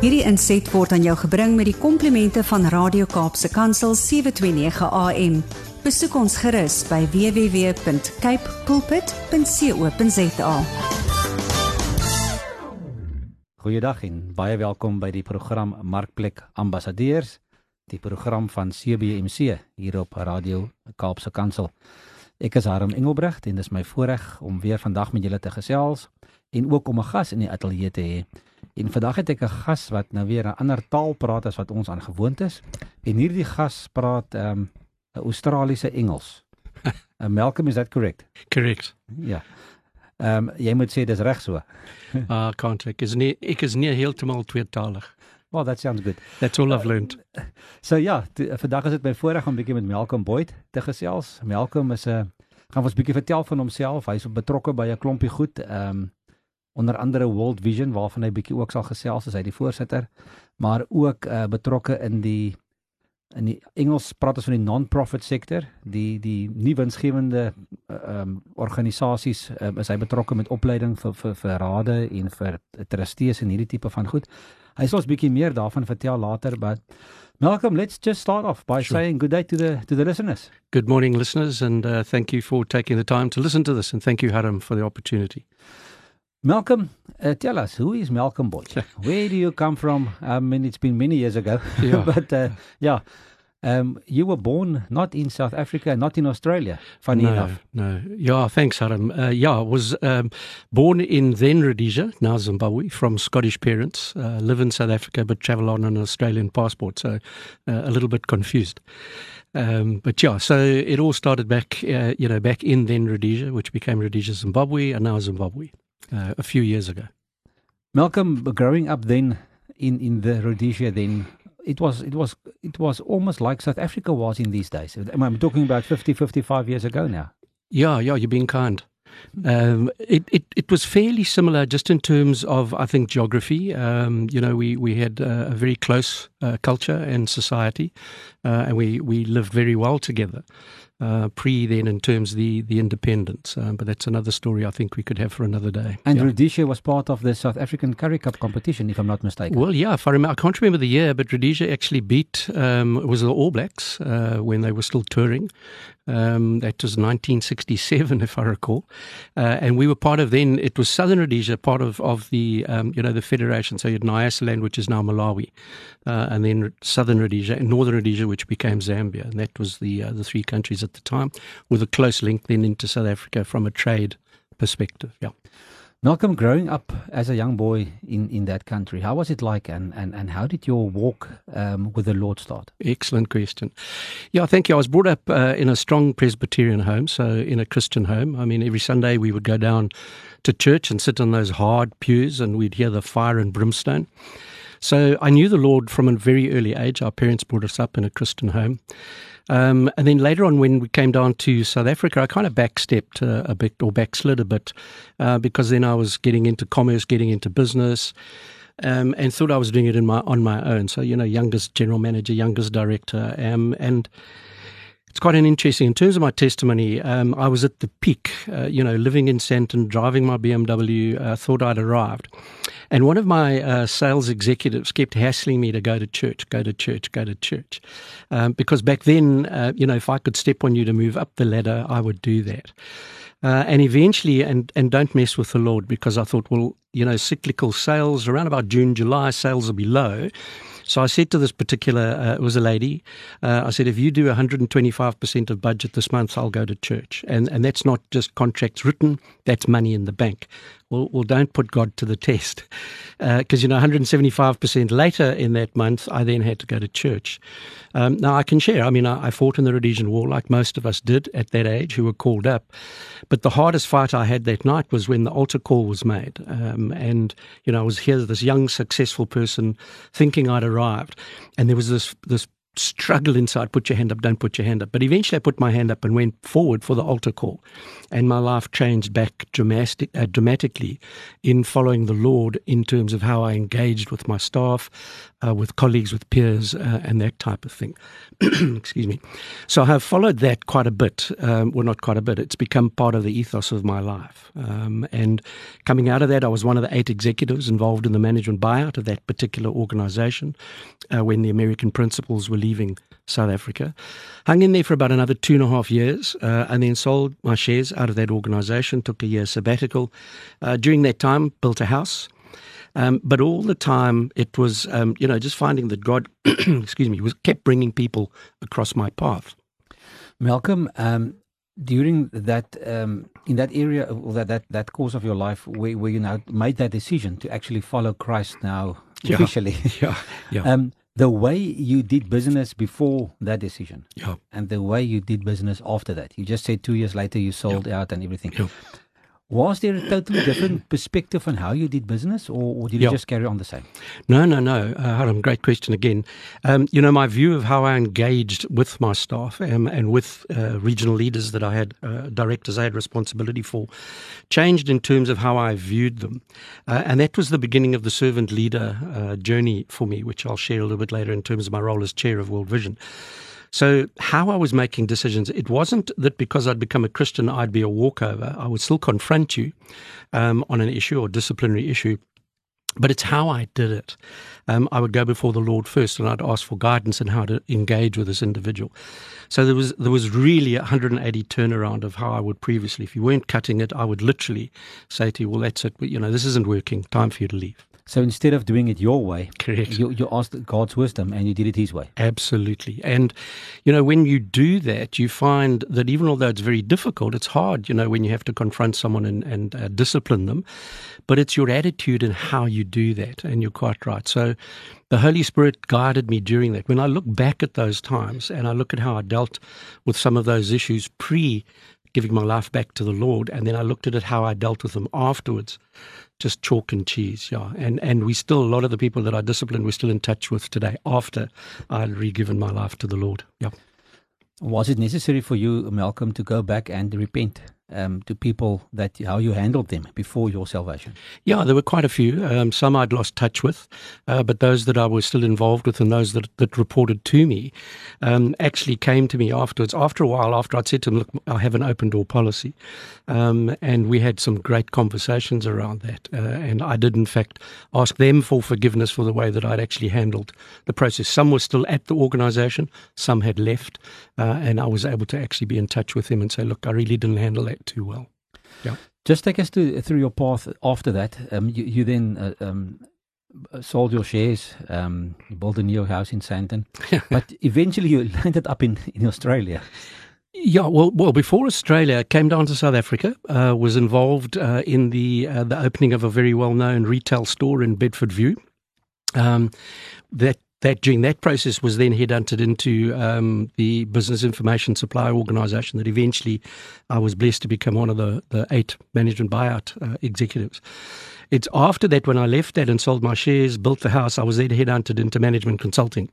Hierdie inset word aan jou gebring met die komplimente van Radio Kaapse Kansel 729 AM. Besoek ons gerus by www.cape pulpit.co.za. Goeiedag en baie welkom by die program Markplek Ambassadeurs, die program van CBMC hier op Radio Kaapse Kansel. Ek is Harm Engelbrecht en dit is my voorreg om weer vandag met julle te gesels en ook om 'n gas in die ateljee te hê. En vandag het ek 'n gas wat nou weer 'n ander taal praat as wat ons aangewoond is. En hierdie gas praat ehm um, 'n Australiese Engels. Uh, Malcolm, is that correct? Correct. Ja. Ehm um, jy moet sê dis reg so. Ah, uh, can't ek is nie ek is nie heeltemal tweetalig. Well, that sounds good. That's all I've learned. Uh, so ja, vandag is dit my voorreg om 'n bietjie met Malcolm Boyd te gesels. Malcolm is 'n gaan ons bietjie vertel van homself. Hy's betrokke by 'n klompie goed. Ehm um, onder andere World Vision waarvan hy bietjie ook sal gesels as hy die voorsitter, maar ook uh, betrokke in die in die Engels praat ons van die non-profit sektor, die die nie winsgewende eh, ehm um, organisasies um, is hy betrokke met opleiding vir vir vir rade en vir trustees en hierdie tipe van goed. Hy sal ons bietjie meer daarvan vertel later, but Malcolm, let's just start off by sure. saying good day to the to the listeners. Good morning listeners and uh, thank you for taking the time to listen to this and thank you Haram for the opportunity. Malcolm, uh, tell us who is Malcolm Boyd? Where do you come from? I mean, it's been many years ago, yeah. but uh, yeah, um, you were born not in South Africa, not in Australia. Funny no, enough. No, yeah, thanks, Harm. Uh, yeah, I was um, born in then Rhodesia, now Zimbabwe, from Scottish parents. Uh, live in South Africa, but travel on an Australian passport, so uh, a little bit confused. Um, but yeah, so it all started back, uh, you know, back in then Rhodesia, which became Rhodesia, Zimbabwe, and now Zimbabwe uh, a few years ago. Malcolm, growing up then in, in the Rhodesia, then it was it was it was almost like South Africa was in these days. I'm talking about 50, 55 years ago now. Yeah, yeah, you're being kind. Um, it, it, it was fairly similar just in terms of, I think, geography. Um, you know, we, we had uh, a very close uh, culture and society, uh, and we, we lived very well together uh, pre then in terms of the, the independence. Um, but that's another story I think we could have for another day. And yeah. Rhodesia was part of the South African Currie Cup competition, if I'm not mistaken. Well, yeah, if I remember, I can't remember the year, but Rhodesia actually beat, um, it was the All Blacks uh, when they were still touring. Um, that was 1967, if I recall, uh, and we were part of then. It was Southern Rhodesia, part of of the um, you know the federation. So you had Nyasaland, which is now Malawi, uh, and then Southern Rhodesia and Northern Rhodesia, which became Zambia, and that was the uh, the three countries at the time, with a close link then into South Africa from a trade perspective. Yeah. Malcolm, growing up as a young boy in, in that country, how was it like and, and, and how did your walk um, with the Lord start? Excellent question. Yeah, thank you. I was brought up uh, in a strong Presbyterian home, so in a Christian home. I mean, every Sunday we would go down to church and sit on those hard pews and we'd hear the fire and brimstone. So I knew the Lord from a very early age. Our parents brought us up in a Christian home. Um, and then later on, when we came down to South Africa, I kind of backstepped uh, a bit or backslid a bit uh, because then I was getting into commerce, getting into business. Um, and thought I was doing it in my on my own. So you know, youngest general manager, youngest director, um, and it's quite an interesting. In terms of my testimony, um, I was at the peak, uh, you know, living in Sandton, driving my BMW, uh, thought I'd arrived. And one of my uh, sales executives kept hassling me to go to church, go to church, go to church. Um, because back then, uh, you know, if I could step on you to move up the ladder, I would do that. Uh, and eventually, and, and don't mess with the Lord because I thought, well, you know, cyclical sales around about June, July, sales will be low. So I said to this particular, uh, it was a lady, uh, I said, if you do 125% of budget this month, I'll go to church. And, and that's not just contracts written, that's money in the bank. Well, well don't put God to the test. Because, uh, you know, 175% later in that month, I then had to go to church. Um, now, I can share. I mean, I, I, fought in the Rhodesian War like most of us did at that age who were called up. But the hardest fight I had that night was when the altar call was made. Um, and, you know, I was here, this young, successful person thinking I'd arrived. And there was this, this struggle inside, put your hand up, don't put your hand up. But eventually I put my hand up and went forward for the altar call. And my life changed back dramatic, uh, dramatically in following the Lord in terms of how I engaged with my staff, uh, with colleagues, with peers, uh, and that type of thing. Excuse me. So I have followed that quite a bit. Um, well, not quite a bit. It's become part of the ethos of my life. Um, and coming out of that, I was one of the eight executives involved in the management buyout of that particular organization uh, when the American principals were leaving South Africa. Hung in there for about another two and a half years uh, and then sold my shares out of that organization, took a year sabbatical. Uh, during that time, built a house. Um, but all the time, it was, um, you know, just finding that God, excuse me, was kept bringing people across my path. Malcolm, um, during that um, in that area or that, that that course of your life where, where you now made that decision to actually follow Christ now Yeah. officially Yeah, yeah. um, the way you did business before that decision yeah. and the way you did business after that you just said two years later you sold out and everything Yeah. Was there a totally different perspective on how you did business or, or did Yeah. you just carry on the same No, no, no. Uh, Harm, great question again. Um, you know, my view of how I engaged with my staff um, and with uh, regional leaders that I had, uh, directors I had responsibility for, changed in terms of how I viewed them. Uh, and that was the beginning of the servant leader uh, journey for me, which I'll share a little bit later in terms of my role as chair of World Vision. So, how I was making decisions, it wasn't that because I'd become a Christian, I'd be a walkover. I would still confront you um, on an issue or disciplinary issue but it's how I did it. Um, I would go before the Lord first, and I'd ask for guidance on how to engage with this individual. So there was there was really a 180 turnaround of how I would previously. If you weren't cutting it, I would literally say to you, "Well, that's it. But, you know, this isn't working. Time for you to leave." So instead of doing it your way Correct. you, you asked god's wisdom and you did it his way Absolutely. And, you know, when you do that, you find that even although it's very difficult, it's hard, you know, when you have to confront someone and, and uh, discipline them. But it's your attitude and how you do that. And you're quite right. So the Holy Spirit guided me during that. When I look back at those times and I look at how I dealt with some of those issues pre giving my life back to the Lord, and then I looked at it how I dealt with them afterwards just chalk and cheese, yeah. And and we still a lot of the people that I disciplined we're still in touch with today after I'd re-given my life to the Lord. Yeah. Was it necessary for you, Malcolm, to go back and repent um, to people that how you handled them before your salvation? Yeah, there were quite a few. Um, some I'd lost touch with, uh, but those that I was still involved with and those that, that reported to me um, actually came to me afterwards. After a while, after I'd said to them, look, I have an open door policy. Um, and we had some great conversations around that. Uh, and I did, in fact, ask them for forgiveness for the way that I'd actually handled the process. Some were still at the organization, some had left. Uh, and I was able to actually be in touch with them and say, look, I really didn't handle that too well. Yeah. Just take us to through your path after that. Um, you, you then uh, um, sold your shares, um, you built a new house in Sandton, but eventually you landed up in, in Australia. Yeah, well, well, before Australia, I came down to South Africa, uh, was involved uh, in the uh, the opening of a very well known retail store in Bedfordview. Um, that that during that process was then headhunted into um, the business information supply organisation that eventually I was blessed to become one of the the eight management buyout uh, executives. It's after that when I left that and sold my shares, built the house, I was then headhunted into management consulting.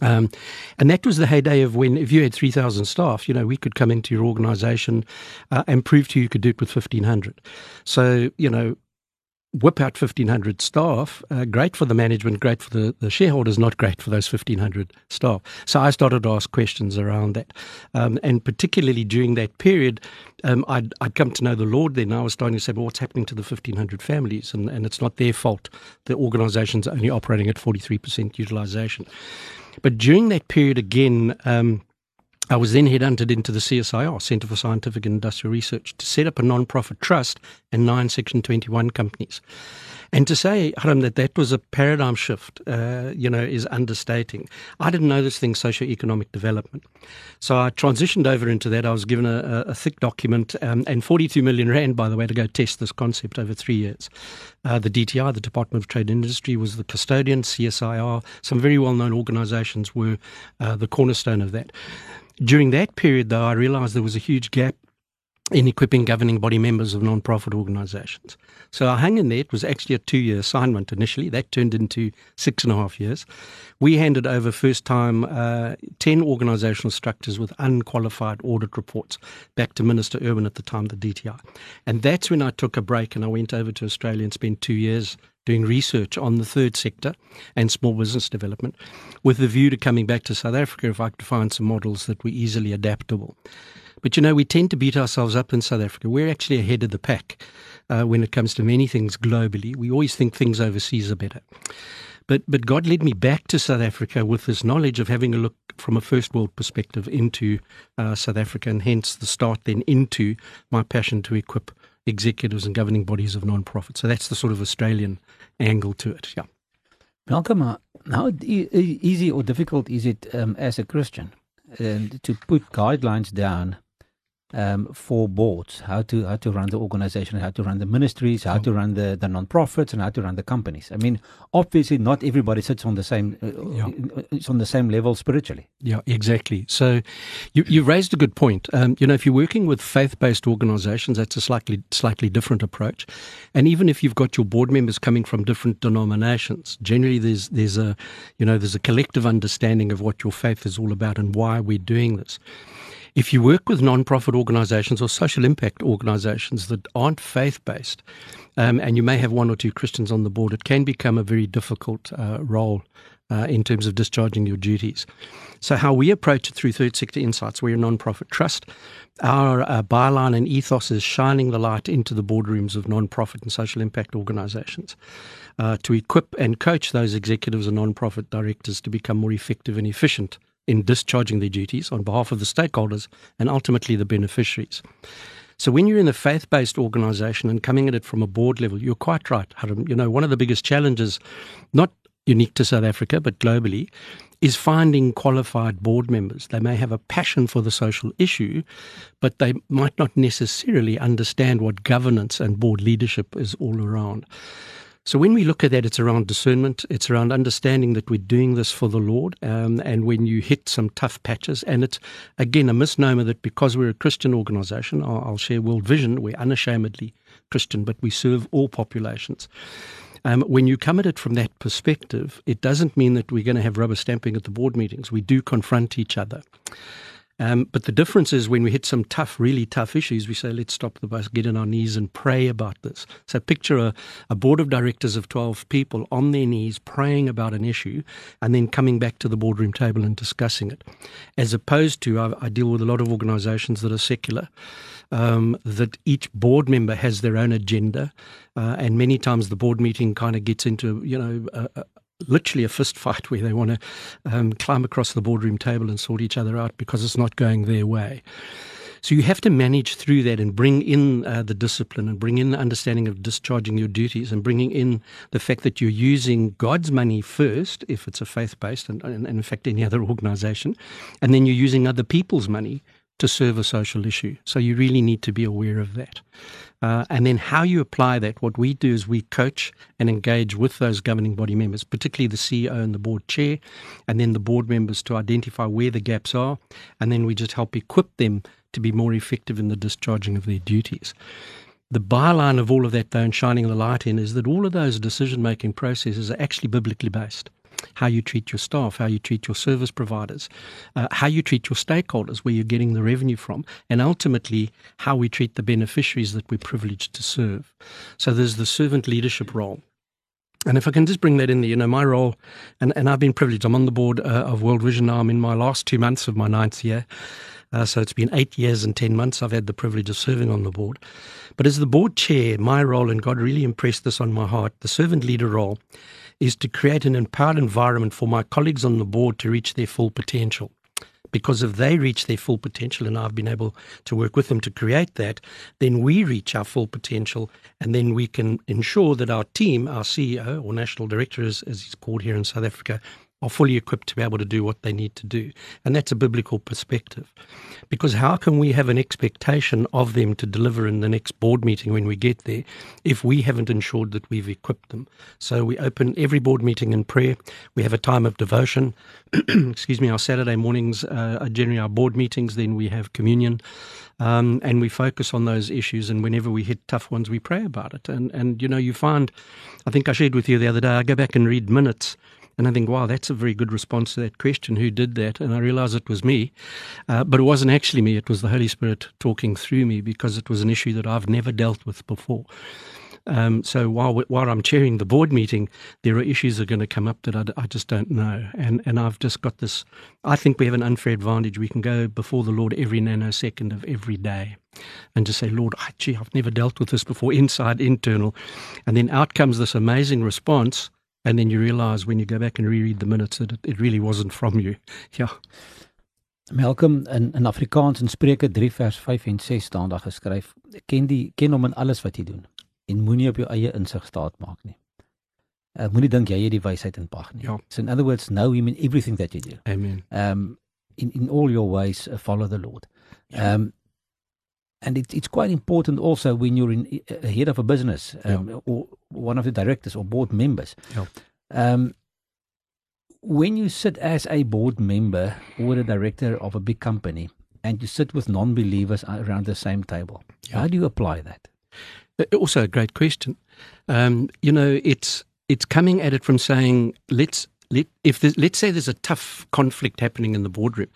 Um, and that was the heyday of when, if you had 3,000 staff, you know, we could come into your organization uh, and prove to you you could do it with 1,500. So, you know, whip out 1,500 staff, uh, great for the management, great for the, the shareholders, not great for those 1,500 staff. So I started to ask questions around that. Um, and particularly during that period, um, I'd, I'd come to know the Lord then. I was starting to say, well, what's happening to the 1,500 families? And, and it's not their fault. The organization's only operating at 43% utilization. But during that period again, um, I was then headhunted into the CSIR, Centre for Scientific and Industrial Research, to set up a non-profit trust and nine Section 21 companies. And to say, Harm, that that was a paradigm shift, uh, you know, is understating. I didn't know this thing, socioeconomic development. So I transitioned over into that. I was given a, a thick document um, and 42 million rand, by the way, to go test this concept over three years. Uh, the DTI, the Department of Trade and Industry, was the custodian. CSIR, some very well-known organisations were uh, the cornerstone of that. During that period, though, I realised there was a huge gap in equipping governing body members of non-profit organisations. So our hang in there it was actually a two-year assignment initially. That turned into six and a half years. We handed over first time uh, ten organisational structures with unqualified audit reports back to Minister Erwin at the time, the DTI, and that's when I took a break and I went over to Australia and spent two years doing research on the third sector and small business development with the view to coming back to South Africa if I could find some models that were easily adaptable. But you know, we tend to beat ourselves up in South Africa. We're actually ahead of the pack uh, when it comes to many things globally. We always think things overseas are better. But, but God led me back to South Africa with this knowledge of having a look from a first world perspective into uh, South Africa, and hence the start then into my passion to equip executives and governing bodies of non-profits. So that's the sort of Australian angle to it. Yeah. Malcolm, uh, how easy or difficult is it um, as a Christian uh, to put guidelines down um, for boards, how to how to run the organization, how to run the ministries, how to run the, the non-profits, and how to run the companies. I mean, obviously, not everybody sits on the same uh, yeah. it's on the same level spiritually. Yeah, exactly. So, you you raised a good point. Um, you know, if you're working with faith-based organizations, that's a slightly slightly different approach. And even if you've got your board members coming from different denominations, generally there's there's a you know there's a collective understanding of what your faith is all about and why we're doing this. If you work with non-profit organizations or social impact organizations that aren't faith-based, um, and you may have one or two Christians on the board, it can become a very difficult uh, role uh, in terms of discharging your duties. So, how we approach it through Third Sector Insights, we're a non-profit trust. Our uh, byline and ethos is shining the light into the boardrooms of non-profit and social impact organizations uh, to equip and coach those executives and non-profit directors to become more effective and efficient in discharging their duties on behalf of the stakeholders and ultimately the beneficiaries. So when you're in a faith-based organisation and coming at it from a board level, you're quite right, Harm. You know, one of the biggest challenges, not unique to South Africa but globally, is finding qualified board members. They may have a passion for the social issue, but they might not necessarily understand what governance and board leadership is all around. So when we look at that, it's around discernment. It's around understanding that we're doing this for the Lord. Um, and when you hit some tough patches, and it's again a misnomer that because we're a Christian organisation, I'll, I'll, share World Vision. We're unashamedly Christian, but we serve all populations. Um, when you come at it from that perspective, it doesn't mean that we're going to have rubber stamping at the board meetings. We do confront each other. Um, but the difference is when we hit some tough, really tough issues, we say, let's stop the bus, get on our knees and pray about this. So picture a, a board of directors of 12 people on their knees praying about an issue and then coming back to the boardroom table and discussing it. As opposed to, I, I deal with a lot of organizations that are secular. Um, that each board member has their own agenda, uh, and many times the board meeting kind of gets into you know a, literally a fist fight where they want to um, climb across the boardroom table and sort each other out because it's not going their way. So you have to manage through that and bring in uh, the discipline and bring in the understanding of discharging your duties and bringing in the fact that you're using God's money first, if it's a faith based, and, and, in fact any other organization, and then you're using other people's money to serve a social issue. So you really need to be aware of that. Uh, and then how you apply that, what we do is we coach and engage with those governing body members, particularly the CEO and the board chair, and then the board members to identify where the gaps are. And then we just help equip them to be more effective in the discharging of their duties. The byline of all of that, though, and shining the light in, is that all of those decision making processes are actually biblically based how you treat your staff, how you treat your service providers, uh, how you treat your stakeholders, where you're getting the revenue from, and ultimately how we treat the beneficiaries that we're privileged to serve. So there's the servant leadership role. And if I can just bring that in there, you know, my role, and, and I've been privileged, I'm on the board uh, of World Vision now. I'm in my last two months of my ninth year. Uh, so it's been eight years and 10 months I've had the privilege of serving on the board. But as the board chair, my role, and God really impressed this on my heart, the servant leader role is to create an empowered environment for my colleagues on the board to reach their full potential. Because if they reach their full potential, and I've been able to work with them to create that, then we reach our full potential, and then we can ensure that our team, our CEO or national director, as, as he's called here in South Africa, are fully equipped to be able to do what they need to do. And that's a biblical perspective. Because how can we have an expectation of them to deliver in the next board meeting when we get there if we haven't ensured that we've equipped them? So we open every board meeting in prayer. We have a time of devotion. Excuse me, our Saturday mornings uh, are generally our board meetings. Then we have communion. Um, and we focus on those issues. And whenever we hit tough ones, we pray about it. And, and, you know, you find, I think I shared with you the other day, I go back and read minutes and I think, wow, that's a very good response to that question. Who did that? And I realized it was me. Uh, but it wasn't actually me. It was the Holy Spirit talking through me because it was an issue that I've never dealt with before. Um, so while while I'm chairing the board meeting, there are issues that are going to come up that I, I, just don't know, and and I've just got this. I think we have an unfair advantage. We can go before the Lord every nanosecond of every day, and just say, Lord, gee, I've never dealt with this before, inside, internal, and then out comes this amazing response and then you realize when you go back and reread the minutes that it, it really wasn't from you. Ja. Malcolm in in Afrikaans in Spreuke 3 vers 5 en 6 staan daar geskryf: Ken die ken hom in alles wat jy doen en moenie op jou eie insig staat maak nie. Uh, moenie dink jy het die wysheid in pag nie. Ja. So in other words, know him in everything that you do. Amen. Um in in all your ways uh, follow the Lord. Ja. Um and it, it's quite important also when you're in uh, head of a business um, yeah. or one of the directors or board members. Yeah. Um, when you sit as a board member or a director of a big company and you sit with non-believers around the same table, yeah. how do you apply that? Uh, also, a great question. Um, you know, it's it's coming at it from saying let's let, if let's say there's a tough conflict happening in the boardroom,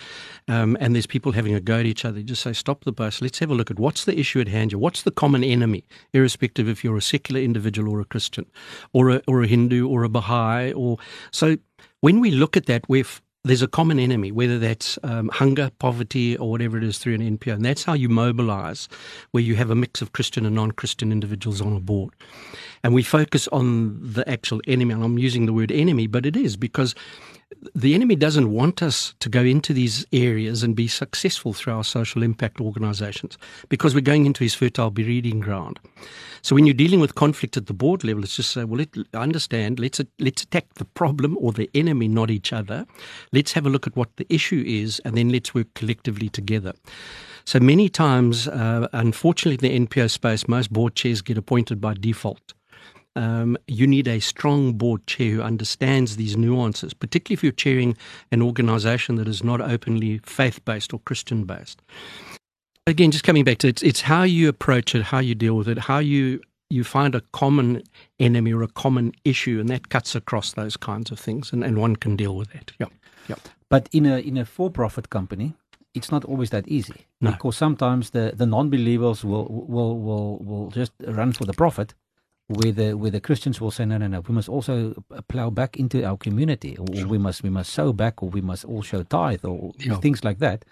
um, and there's people having a go at each other, just say, "Stop the bus. Let's have a look at what's the issue at hand here. What's the common enemy, irrespective if you're a secular individual or a Christian, or a or a Hindu or a Baha'i, or so." When we look at that, we've there's a common enemy, whether that's um, hunger, poverty, or whatever it is through an NPO. And that's how you mobilize, where you have a mix of Christian and non Christian individuals on a board. And we focus on the actual enemy. And I'm using the word enemy, but it is because the enemy doesn't want us to go into these areas and be successful through our social impact organizations because we're going into his fertile breeding ground. So when you're dealing with conflict at the board level, it's just say, well, let, understand, let's, let's attack the problem or the enemy, not each other. Let's have a look at what the issue is, and then let's work collectively together. So many times, uh, unfortunately, in the NPO space, most board chairs get appointed by default um, you need a strong board chair who understands these nuances, particularly if you're chairing an organization that is not openly faith based or Christian based. Again, just coming back to it, it's, how you approach it, how you deal with it, how you you find a common enemy or a common issue, and that cuts across those kinds of things, and, and one can deal with it. Yeah, yeah. But in a in a for profit company, it's not always that easy no. because sometimes the, the non believers will, will will will just run for the profit where the where the Christians will say no no no we must also plow back into our community or sure. we must we must sow back or we must all show tithe or yeah. things like that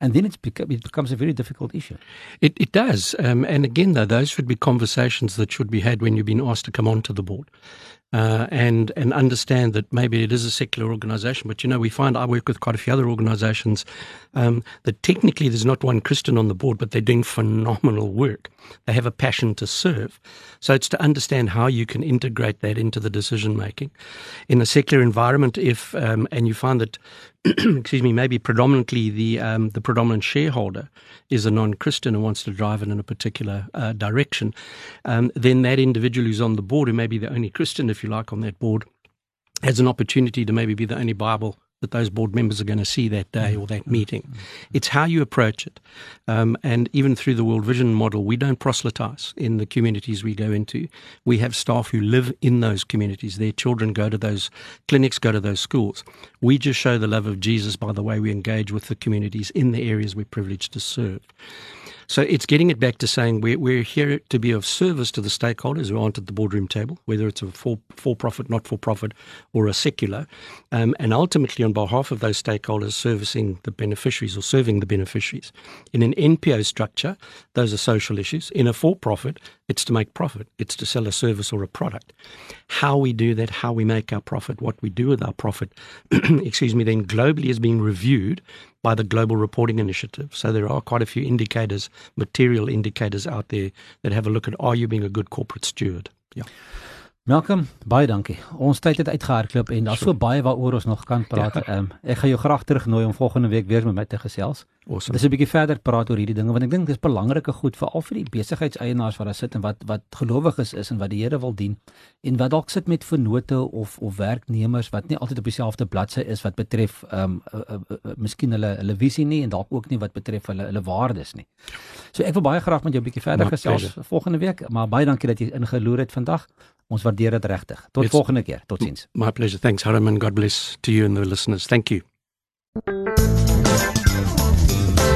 and then it's become, it becomes a very difficult issue. It, it does. Um, and again, though, those should be conversations that should be had when you've been asked to come onto the board uh, and and understand that maybe it is a secular organisation. But you know, we find I work with quite a few other organisations um, that technically there's not one Christian on the board, but they're doing phenomenal work. They have a passion to serve. So it's to understand how you can integrate that into the decision making in a secular environment. If um, and you find that excuse me, maybe predominantly the um, the predominant shareholder is a non-Christian and wants to drive it in a particular uh, direction, um, then that individual who's on the board, who may be the only Christian, if you like, on that board, has an opportunity to maybe be the only Bible that those board members are going to see that day or that meeting. It's how you approach it. Um, and even through the World Vision model, we don't proselytize in the communities we go into. We have staff who live in those communities. Their children go to those clinics, go to those schools. We just show the love of Jesus by the way we engage with the communities in the areas we're privileged to serve. So it's getting it back to saying we're, we're here to be of service to the stakeholders who aren't at the boardroom table, whether it's a for, for profit, not for profit, or a secular, um, and ultimately on behalf of those stakeholders servicing the beneficiaries or serving the beneficiaries. In an NPO structure, those are social issues. In a for profit, it's to make profit, it's to sell a service or a product. How we do that, how we make our profit, what we do with our profit, excuse me, then globally is being reviewed by the Global Reporting Initiative. So there are quite a few indicators, material indicators out there that have a look at are you being a good corporate steward? Yeah. Malcolm, baie dankie. Ons tyd het uitgehardloop en daar's so baie waaroor ons nog kan praat. Ja. Um, ek gaan jou graag terugnooi om volgende week weer met my te gesels. Awesome. Dis 'n bietjie verder praat oor hierdie dinge want ek dink dis belangrike goed vir al vir die besigheidseienaars wat daar sit en wat wat gelowiges is en wat die Here wil dien en wat dalk sit met vennote of of werknemers wat nie altyd op dieselfde bladsy is wat betref ehm um, uh, uh, uh, uh, miskien hulle hulle visie nie en dalk ook nie wat betref hulle hulle waardes nie. So ek wil baie graag met jou 'n bietjie verder gesels volgende week, maar baie dankie dat jy ingeloer het vandag. Ons waardeer dit regtig. Tot It's volgende keer. Totsiens. My pleasure. Thanks Harman. God bless to you and the listeners. Thank you.